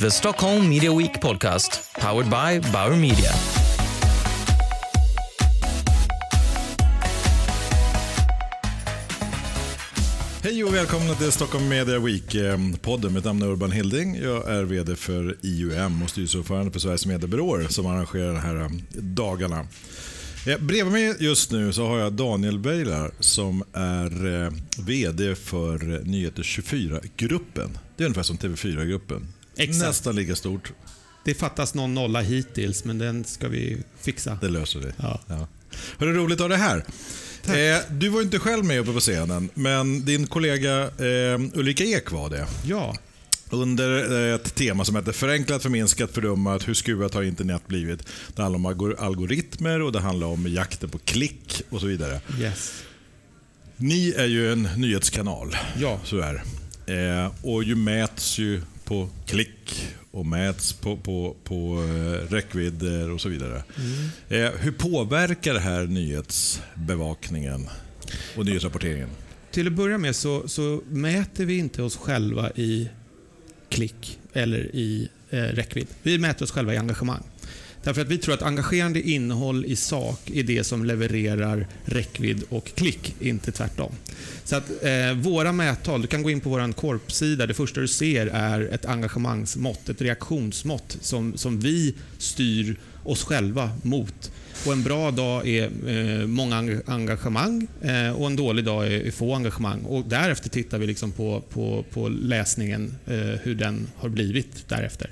The Stockholm Media Week podcast, powered by Bauer Media. Hej och välkomna till Stockholm Media Week-podden. Eh, Mitt namn är Urban Hilding. Jag är VD för IUM och styrelseordförande för Sveriges mediebyråer som arrangerar de här eh, dagarna. Eh, bredvid mig just nu så har jag Daniel Beilar som är VD för Nyheter 24-gruppen. Det är ungefär som TV4-gruppen. Exakt. Nästan lika stort. Det fattas någon nolla hittills, men den ska vi fixa. Det löser vi. Ja. Ja. Hörru, roligt ha dig här. Eh, du var inte själv med uppe på scenen, men din kollega eh, Ulrika Ek var det. Ja, Under eh, ett tema som heter Förenklat, förminskat, fördummat. Hur skruvat har internet blivit? Det handlar om algor- algoritmer och det handlar om jakten på klick och så vidare. yes. Ni är ju en nyhetskanal. Ja. Så är det. eh, Och ju mäts ju på klick och mäts på, på, på eh, räckvidder och så vidare. Eh, hur påverkar det här nyhetsbevakningen och nyhetsrapporteringen? Till att börja med så, så mäter vi inte oss själva i klick eller i eh, räckvidd. Vi mäter oss själva i engagemang. Därför att vi tror att engagerande innehåll i sak är det som levererar räckvidd och klick, inte tvärtom. Så att eh, våra mättal, du kan gå in på vår korpsida, det första du ser är ett engagemangsmått, ett reaktionsmått som, som vi styr oss själva mot. Och En bra dag är eh, många engagemang eh, och en dålig dag är, är få engagemang. Och Därefter tittar vi liksom på, på, på läsningen, eh, hur den har blivit därefter.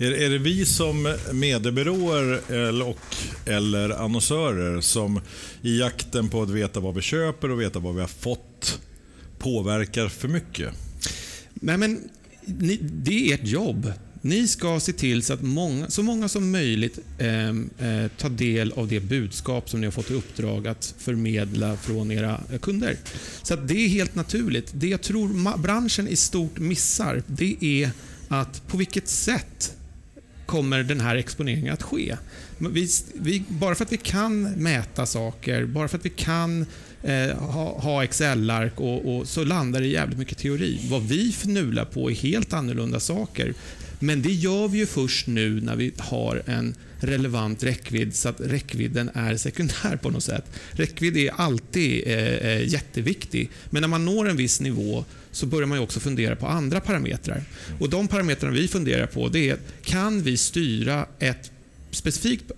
Är, är det vi som mediebyråer eller, och, eller annonsörer som i jakten på att veta vad vi köper och veta vad vi har fått påverkar för mycket? Nej, men ni, det är ert jobb. Ni ska se till så att många, så många som möjligt eh, eh, tar del av det budskap som ni har fått i uppdrag att förmedla från era kunder. Så att det är helt naturligt. Det jag tror branschen i stort missar, det är att på vilket sätt kommer den här exponeringen att ske. Vi, vi, bara för att vi kan mäta saker, bara för att vi kan eh, ha, ha Excel-ark och, och så landar det i jävligt mycket teori. Vad vi fnular på är helt annorlunda saker. Men det gör vi ju först nu när vi har en relevant räckvidd så att räckvidden är sekundär på något sätt. Räckvidd är alltid eh, eh jätteviktig, men när man når en viss nivå så börjar man ju också fundera på andra parametrar. Och De parametrarna vi funderar på det är, kan vi styra ett specifikt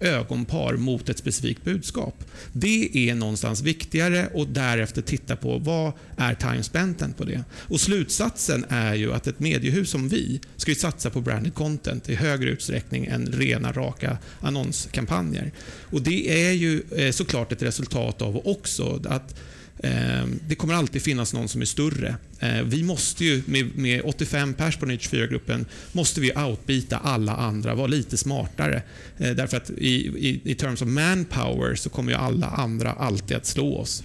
ögonpar mot ett specifikt budskap. Det är någonstans viktigare och därefter titta på vad är timespenten på det. Och Slutsatsen är ju att ett mediehus som vi ska ju satsa på branded content i högre utsträckning än rena raka annonskampanjer. Och Det är ju eh, såklart ett resultat av också att Ehm, det kommer alltid finnas någon som är större. Ehm, vi måste ju, med, 85 pers på 24-gruppen, måste vi outbita alla andra, vara lite smartare. Ehm, därför att i, i, i terms of manpower så kommer ju alla andra alltid att slå oss.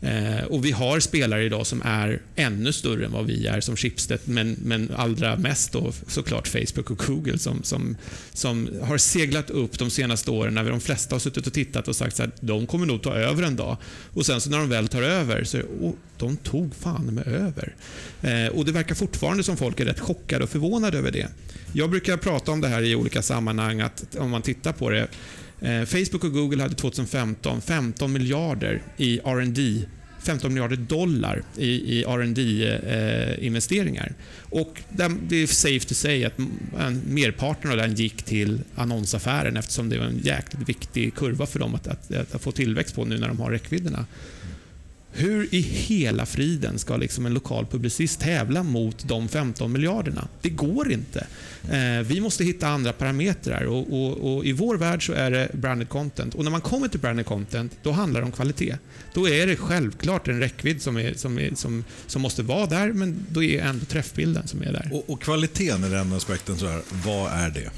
Eh, och Vi har spelare idag som är ännu större än vad vi är som Schibsted, men, men allra mest då såklart Facebook och Google som, som, som har seglat upp de senaste åren när de flesta har suttit och tittat och sagt att de kommer nog ta över en dag. Och sen så när de väl tar över så oh, de tog fan med över. Eh, och Det verkar fortfarande som folk är rätt chockade och förvånade över det. Jag brukar prata om det här i olika sammanhang, att om man tittar på det. Eh, Facebook och Google hade 2015 15 miljarder i R&D 15 miljarder dollar i, i rd eh, investeringar Och den- det är safe to say att en, merparten av den gick till annonsaffären eftersom det var en jäkligt viktig kurva för dem att, att, att få tillväxt på nu när de har räckvidderna. Hur i hela friden ska liksom en lokal publicist tävla mot de 15 miljarderna? Det går inte. Eh, vi måste hitta andra parametrar och, och, och i vår värld så är det branded content. Och när man kommer till branded content, då handlar det om kvalitet. Då är det självklart en räckvidd som, är, som, är, som, som måste vara där, men då är ändå träffbilden som är där. Och, och kvaliteten i den aspekten, så här, vad är det?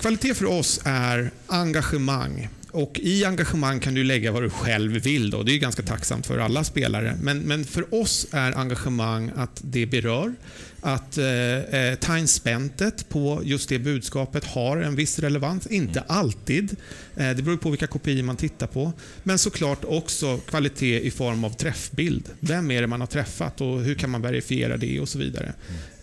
Kvalitet för oss är engagemang. Och I engagemang kan du lägga vad du själv vill. Då. Det är ju ganska tacksamt för alla spelare. Men, men för oss är engagemang att det berör, att eh, eh, time spentet på just det budskapet har en viss relevans. Inte alltid. Eh, det beror på vilka kopior man tittar på. Men såklart också kvalitet i form av träffbild. Vem är det man har träffat och hur kan man verifiera det och så vidare.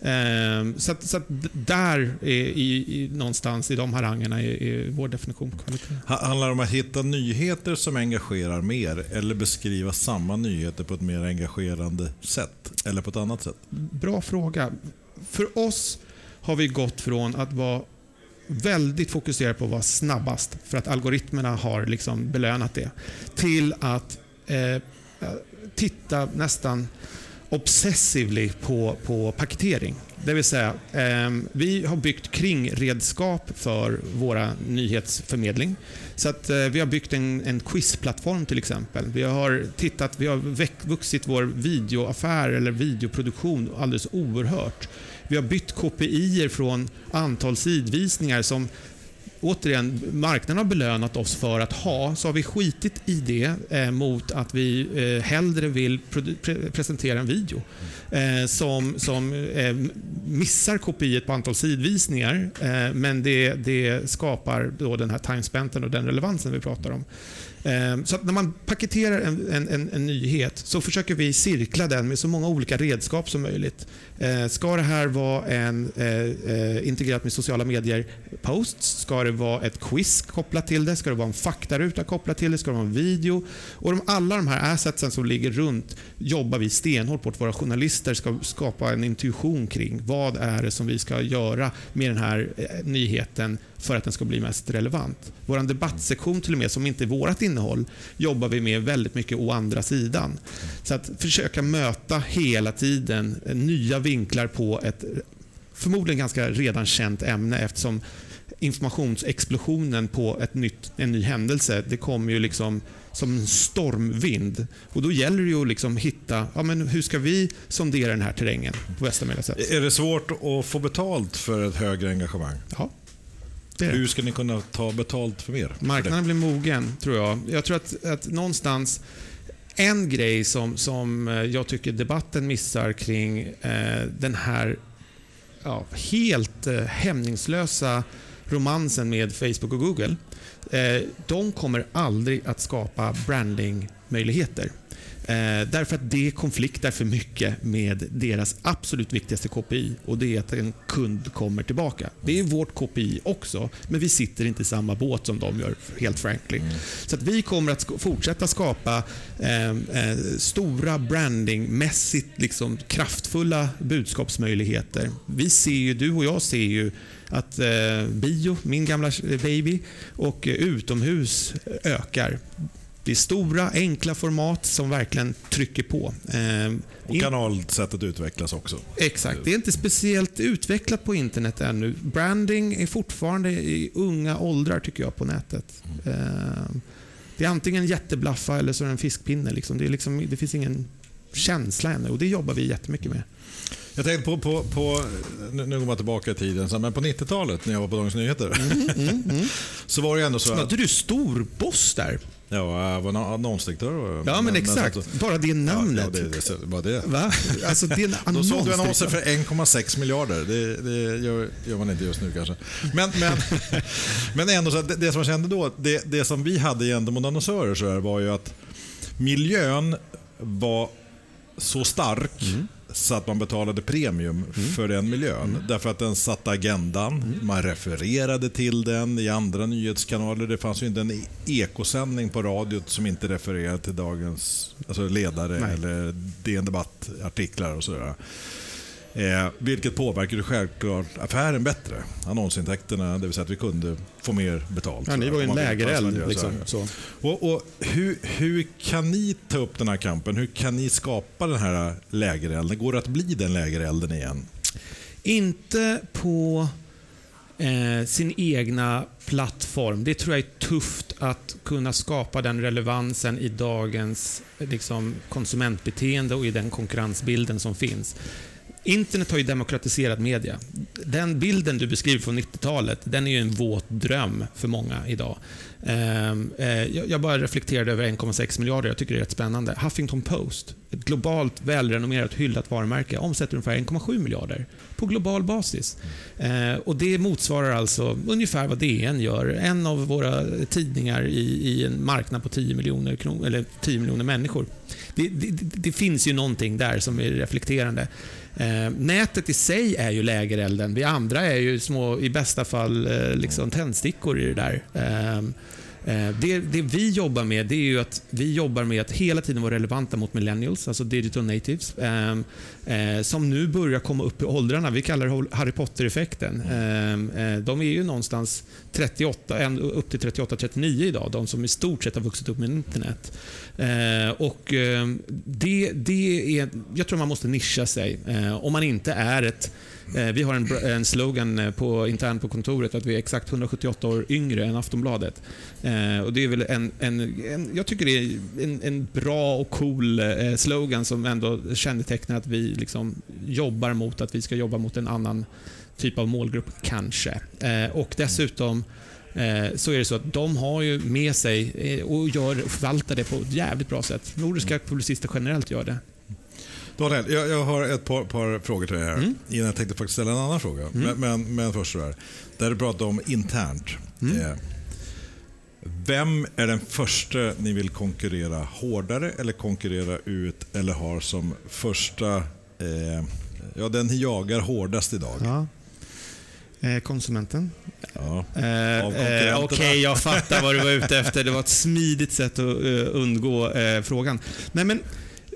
Eh, så att, så att där är, i, i, någonstans i de harangerna är, är vår definition på kvalitet. Handlar det om att hitta nyheter som engagerar mer eller beskriva samma nyheter på ett mer engagerande sätt? Eller på ett annat sätt? Bra fråga. För oss har vi gått från att vara väldigt fokuserade på att vara snabbast, för att algoritmerna har liksom belönat det, till att eh, titta nästan obsessively på, på paketering. Det vill säga, eh, vi har byggt kringredskap för våra nyhetsförmedling. Så att, eh, vi har byggt en, en quizplattform till exempel. Vi har, tittat, vi har vuxit vår videoaffär eller videoproduktion alldeles oerhört. Vi har bytt KPI från antal sidvisningar som återigen, marknaden har belönat oss för att ha, så har vi skitit i det eh, mot att vi eh, hellre vill pre presentera en video eh, som, som eh, missar kopiet på antal sidvisningar, eh, men det, det skapar då den här timespenten och den relevansen vi pratar om. Ehm, så när man paketerar en, en, en, nyhet så försöker vi cirkla den med så många olika redskap som möjligt. Ehm, ska det här vara en eh, eh integrerat med sociala medier-posts? Ska det vara ett quiz kopplat till det? Ska det vara en faktaruta kopplat till det? Ska det vara en video? Och de, alla de här assetsen som ligger runt jobbar vi stenhårt på att våra journalister ska skapa en intuition kring. Vad är det som vi ska göra med den här eh, nyheten för att den ska bli mest relevant. Vår debattsektion till och med, som inte är vårt innehåll, jobbar vi med väldigt mycket å andra sidan. Så att försöka möta hela tiden nya vinklar på ett förmodligen ganska redan känt ämne eftersom informationsexplosionen på ett nytt, en ny händelse, det kommer ju liksom som en stormvind. Och Då gäller det ju att liksom hitta, ja, men hur ska vi sondera den här terrängen på bästa möjliga sätt. Är det svårt att få betalt för ett högre engagemang? Ja. Hur ska ni kunna ta betalt för mer? Marknaden blir mogen, tror jag. Jag tror att, att någonstans en grej som, som eh, jag tycker debatten missar kring eh, den här ja, helt eh, hämningslösa romansen med Facebook och Google. Eh, de kommer aldrig att skapa brandingmöjligheter. Eh, därför att det konfliktar för mycket med deras absolut viktigaste KPI och det är att en kund kommer tillbaka. Det är vårt KPI också, men vi sitter inte i samma båt som de gör, helt frankly. Mm. Så att vi kommer att fortsätta skapa eh, eh, stora brandingmässigt liksom, kraftfulla budskapsmöjligheter. Vi ser ju, du och jag ser ju att eh, bio, min gamla baby, och utomhus ökar. Det är stora, enkla format som verkligen trycker på. Eh, och kanalsättet utvecklas också. Exakt. Det är inte speciellt utvecklat på internet ännu. Branding är fortfarande i unga åldrar tycker jag på nätet. Mm. Eh, det är antingen jätteblaffa eller så är det en fiskpinne. Liksom. Det, är liksom, det finns ingen känsla ännu och det jobbar vi jättemycket med. Jag tänkte på, på, på nu går man tillbaka i tiden, men på 90-talet när jag var på Dagens Nyheter. Mm, mm, mm. så var det ändå så att... Var du storboss där? Ja, jag var annonsdirektör. Ja, men exakt. Men, Bara det namnet. Ja, det, det, var det. Va? Alltså, det är Då sålde vi annonser för 1,6 miljarder. Det, det gör, gör, man inte just nu kanske. Men, men, men ändå, så det, det som jag kände då, det, det som vi hade gentemot annonsörer så här, var ju att miljön var så stark mm så att man betalade premium mm. för den miljön. Mm. Därför att den satte agendan, mm. man refererade till den i andra nyhetskanaler. Det fanns ju inte en ekosändning på radiot som inte refererade till dagens alltså ledare Nej. eller DN Debatt-artiklar och sådär. Eh, vilket påverkade självklart affären bättre. Annonsintäkterna, det vill säga att vi kunde få mer betalt. Ja, ni var ju en lägereld. Liksom, Och, och hur, hur kan ni ta upp den här kampen? Hur kan ni skapa den här lägerelden? Går det att bli den lägerelden igen? Inte på eh, sin egna plattform. Det tror jag är tufft att kunna skapa den relevansen i dagens liksom, konsumentbeteende och i den konkurrensbilden som finns. Internet har ju demokratiserat media. den bilden du beskriver från 90-talet, den är ju en våt dröm för många idag. Ehm, eh, jag bara reflekterade över 1,6 miljarder. Jag tycker det är rätt spännande. Huffington Post, ett globalt välrenommerat hyllat varumärke, omsätter ungefär 1,7 miljarder på global basis. Eh, och Det motsvarar alltså ungefär vad DN gör. En av våra tidningar i, i en marknad på 10 miljoner, kron, eller 10 miljoner människor. Det, det, det, finns ju någonting där som är reflekterande. Eh, nätet i sig är ju lägerelden. Vi andra är ju små, i bästa fall, eh, liksom tändstickor i det där. Eh, Eh, det, det, vi jobbar med det är ju att vi jobbar med att hela tiden vara relevanta mot millennials, alltså digital natives, eh, eh, som nu börjar komma upp i åldrarna. Vi kallar det Harry Potter-effekten. Eh, eh de är ju någonstans 38, upp till 38-39 idag, de som i stort sett har vuxit upp med internet. Och det, det är, jag tror man måste nischa sig om man inte är ett Eh, vi har en, en slogan eh, på, internt på kontoret att vi är exakt 178 år yngre än Aftonbladet. Eh, och det är väl en, en, en, jag tycker det är en, en bra och cool slogan som ändå kännetecknar att vi liksom jobbar mot att vi ska jobba mot en annan typ av målgrupp, kanske. och dessutom så är det så att de har ju med sig och gör, förvaltar det på ett jävligt bra sätt. Nordiska publicister generellt gör det. Daniel, jag, jag har ett par, par, frågor till dig här. Mm. Innan jag tänkte faktiskt ställa en annan fråga. Mm. Men, men, men, först så här. Där du pratade om internt. Mm. Eh, vem är den första ni vill konkurrera hårdare eller konkurrera ut eller har som första, eh, ja den ni jagar hårdast idag? Ja. Eh, konsumenten. Ja. Eh, eh, Okej, okay, jag fattar vad du var ute efter. Det var ett smidigt sätt att uh, undgå uh, frågan. Nej, men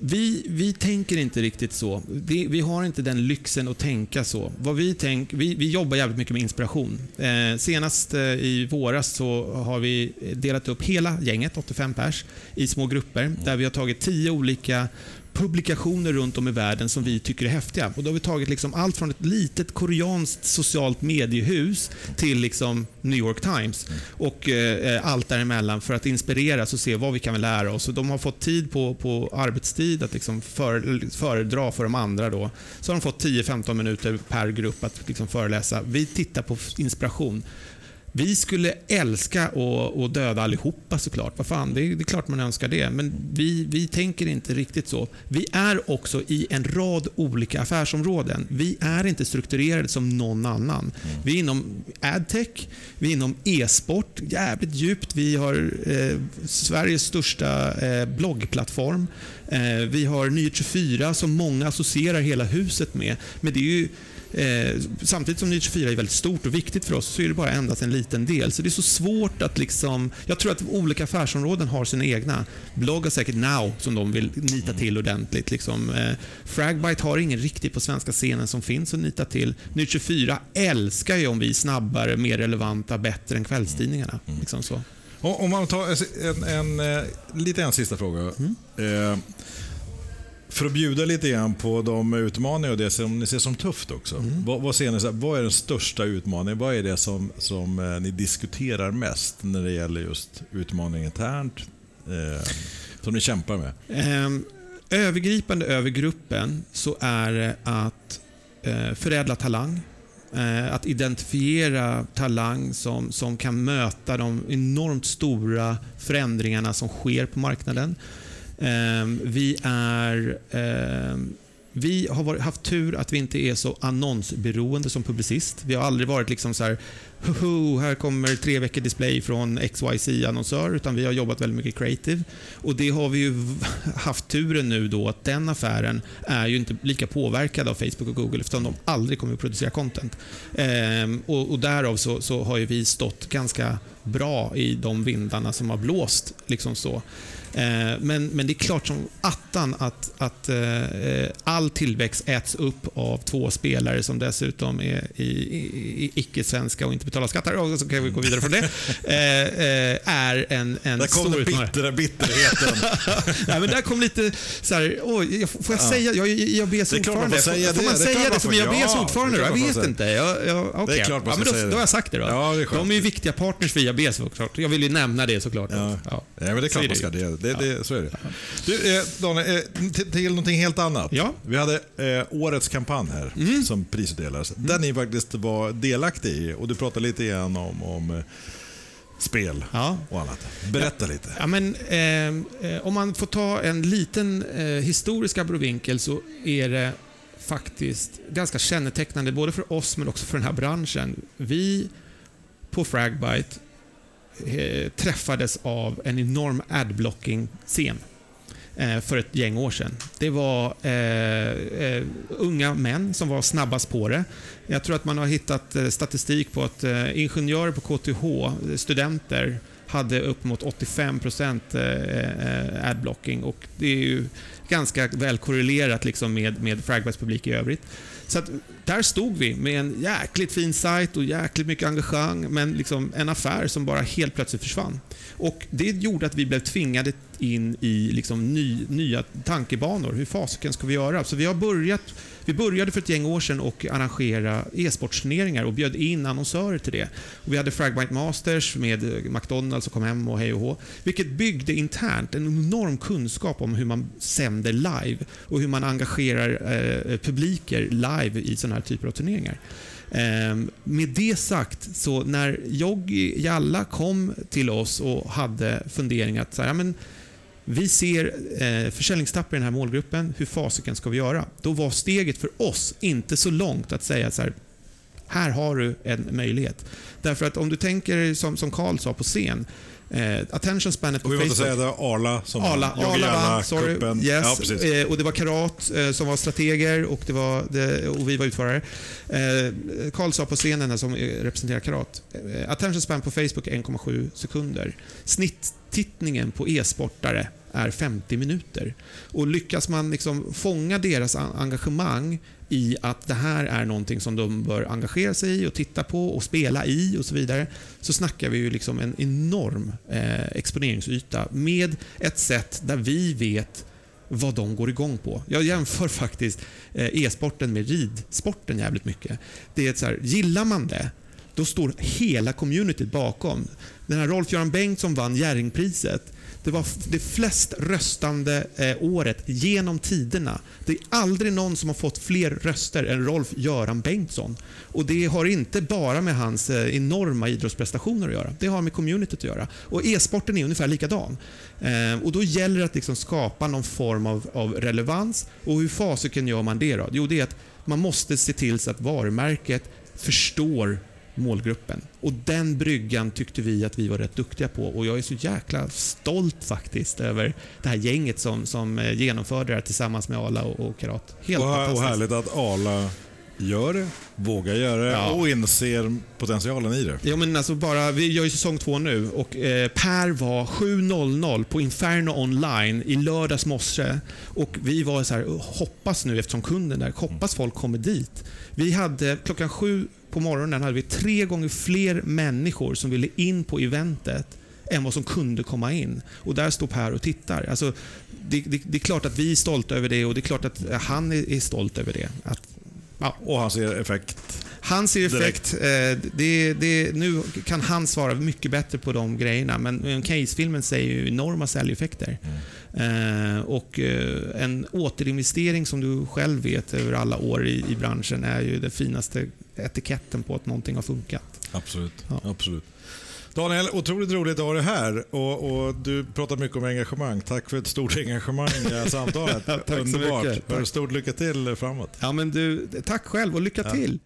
vi, vi tänker inte riktigt så. Vi, vi, har inte den lyxen att tänka så. Vad vi, tänk, vi, vi jobbar jävligt mycket med inspiration. Eh, senast eh, i våras så har vi delat upp hela gänget, 85 pers, i små grupper där vi har tagit tio olika publikationer runt om i världen som vi tycker är häftiga. Och då har vi tagit liksom allt från ett litet koreanskt socialt mediehus till liksom New York Times och eh, allt däremellan för att inspireras och se vad vi kan lära oss. Och de har fått tid på, på arbetstid att liksom för, föredra för de andra. Då. Så har de fått 10-15 minuter per grupp att liksom föreläsa. Vi tittar på inspiration. Vi skulle älska att döda allihopa såklart. Vad fan, det är, det är klart man önskar det. Men vi, vi tänker inte riktigt så. Vi är också i en rad olika affärsområden. Vi är inte strukturerade som någon annan. Vi är inom adtech, vi är inom e-sport, jävligt djupt. Vi har eh, Sveriges största eh, bloggplattform. Eh, vi har Nyhet24 som många associerar hela huset med. Men det är ju Eh, samtidigt som Nytt 24 är väldigt stort och viktigt för oss så är det bara endast en liten del. Så det är så svårt att liksom... Jag tror att olika affärsområden har sina egna. Blogg har säkert Now som de vill nita till ordentligt. Liksom. Eh, Fragbite har ingen riktigt på svenska scenen som finns att nita till. Nytt 24 älskar ju om vi är snabbare, mer relevanta, bättre än kvällstidningarna. Liksom så. Om man tar en, en, en, eh, lite en sista fråga. Mm. Eh, för att bjuda lite grann på de utmaningar och det som ni ser som tufft också. Mm. Vad, vad, ser ni, vad är den största utmaningen? Vad är det som, som eh, ni diskuterar mest när det gäller just utmaningen internt? Eh, som ni kämpar med? Eh, övergripande över gruppen så är det att eh, förädla talang. Eh, att identifiera talang som, som kan möta de enormt stora förändringarna som sker på marknaden. Ehm, vi är ehm, vi har haft tur att vi inte är så annonsberoende som publicist. Vi har aldrig varit liksom så här, Hoho, här kommer tre veckor display från XYZ-annonsör, utan vi har jobbat väldigt mycket creative. Och det har vi ju haft turen nu då att den affären är ju inte lika påverkad av Facebook och Google eftersom de aldrig kommer att producera content. Ehm, och, och därav så, så har ju vi stått ganska bra i de vindarna som har blåst. Liksom så. Ehm, men, men det är klart som attan att, att eh, all tillväxt äts upp av två spelare som dessutom är i, i, icke-svenska och inte betalar skatter. Och så kan vi gå vidare från det. Eh, är en, en där kom stor utmaning. Bittra, bitterheten. Nej, men där kom lite så här, oj, får jag säga, jag är IABs ordförande. Får, får man det, säga det, det som IABs ordförande? Jag vet inte. Jag, jag, okay. Det är klart man ska ja, men då, säga då har jag sagt det då. Ja, det är De är ju viktiga partners för IAB såklart. Jag vill ju nämna det såklart. Ja, ja. ja men det är klart man ska det. Det, det, så är det. Du, eh, Daniel, eh, till, till någonting helt annat. Ja. Vi hade eh, årets kampanj här Mm. som prisutdelades. Där ni faktiskt var delaktiga i och du pratade lite grann om, om eh, spel Ja. och annat. Berätta lite. Ja, men, ehm, eh, om man får ta en liten eh, historisk abrovinkel så är det faktiskt ganska kännetecknande både för oss men också för den här branschen. Vi på Fragbite eh, träffades av en enorm adblocking-scen eh, Eh, för ett gäng år sedan. Det var eh, eh, unga män som var snabbast på det. Jag tror att man har hittat eh, statistik på att ingenjörer på KTH, studenter, hade upp mot 85 procent adblocking och det är ju ganska väl korrelerat liksom med, med Fragbites publik i övrigt. Så att där stod vi med en jäkligt fin sajt och jäkligt mycket engagemang, men liksom en affär som bara helt plötsligt försvann. Och Det gjorde att vi blev tvingade in i liksom ny, nya tankebanor. Hur fasiken ska vi göra? Så vi har börjat vi började för ett gäng år sedan och arrangera e-sportsturneringar och bjöd in annonsörer till det. Och vi hade Fragbite Masters med eh, McDonalds och kom hem och hej och hå. Vilket byggde internt en enorm kunskap om hur man sänder live och hur man engagerar eh, publiker live i sådana här typer av turneringar. Eh, med det sagt, så när Joggi Jalla kom till oss och hade funderingar att så här, ja, men vi ser eh, försäljningstapp i den här målgruppen, hur fasiken ska vi göra? Då var steget för oss inte så långt att säga så här, här har du en möjlighet. Därför att om du tänker som, som Carl sa på scen, eh, attention spanet på Och vi måste Facebook. säga att det var Arla som Arla, Arla Jalla vann, sorry. cupen. Yes. Ja, eh, och det var Karat eh, som var strateger och, det var det, och vi var utförare. Eh, Carl sa på scenen här som representerar Karat, eh, attention span på Facebook är 1,7 sekunder. Snitttittningen på e-sportare är 50 minuter. Och lyckas man liksom fånga deras en- engagemang i att det här är någonting som de bör engagera sig i och titta på och spela i och så vidare, så snackar vi ju liksom en enorm eh, exponeringsyta med ett sätt där vi vet vad de går igång på. Jag jämför faktiskt eh, e-sporten med ridsporten jävligt mycket. Det är så här, gillar man det, då står hela communityt bakom. Den här Rolf-Göran Bengtsson vann Jerringpriset. Det var det flest röstande eh, året genom tiderna. Det är aldrig någon som har fått fler röster än Rolf-Göran Bengtsson. Och Det har inte bara med hans eh, enorma idrottsprestationer att göra. Det har med communityt att göra. Och E-sporten är ungefär likadan. Eh, och Då gäller det att liksom skapa någon form av, av relevans. Och Hur fasiken gör man det då? Jo, det är att man måste se till så att varumärket förstår målgruppen. Och Den bryggan tyckte vi att vi var rätt duktiga på och jag är så jäkla stolt faktiskt över det här gänget som, som eh, genomförde det här tillsammans med Arla och, och Karat. Helt Och, och fantastiskt. härligt att Arla gör det, vågar göra det Ja. och inser potentialen i det. Ja, men alltså bara, vi gör ju säsong två nu och eh, Per var 7.00 på Inferno online i lördags morse. Och vi var så här, hoppas nu eftersom kunden där, hoppas folk kommer dit. Vi hade klockan sju på morgonen hade vi tre gånger fler människor som ville in på eventet än vad som kunde komma in. Och där står Per och tittar. Alltså, det, det, det är klart att vi är stolta över det och det är klart att eh, han är, är stolt över det. Att, ja, Och han ser effekt. han ser effekt. Eh, det, det, nu kan han svara mycket bättre på de grejerna, men, men Case-filmen säger ju enorma säljeffekter. Eh, och eh, En återinvestering som du själv vet över alla år i, i branschen är ju den finaste etiketten på att någonting har funkat. Absolut. Ja. Absolut. Daniel, otroligt roligt att ha dig här. Och, och Du pratar mycket om engagemang. Tack för ett stort engagemang i det här samtalet. Tack så Underbart. mycket. Hör, Tack. Stort lycka till framåt. Ja, men du, tack själv och lycka Ja. till!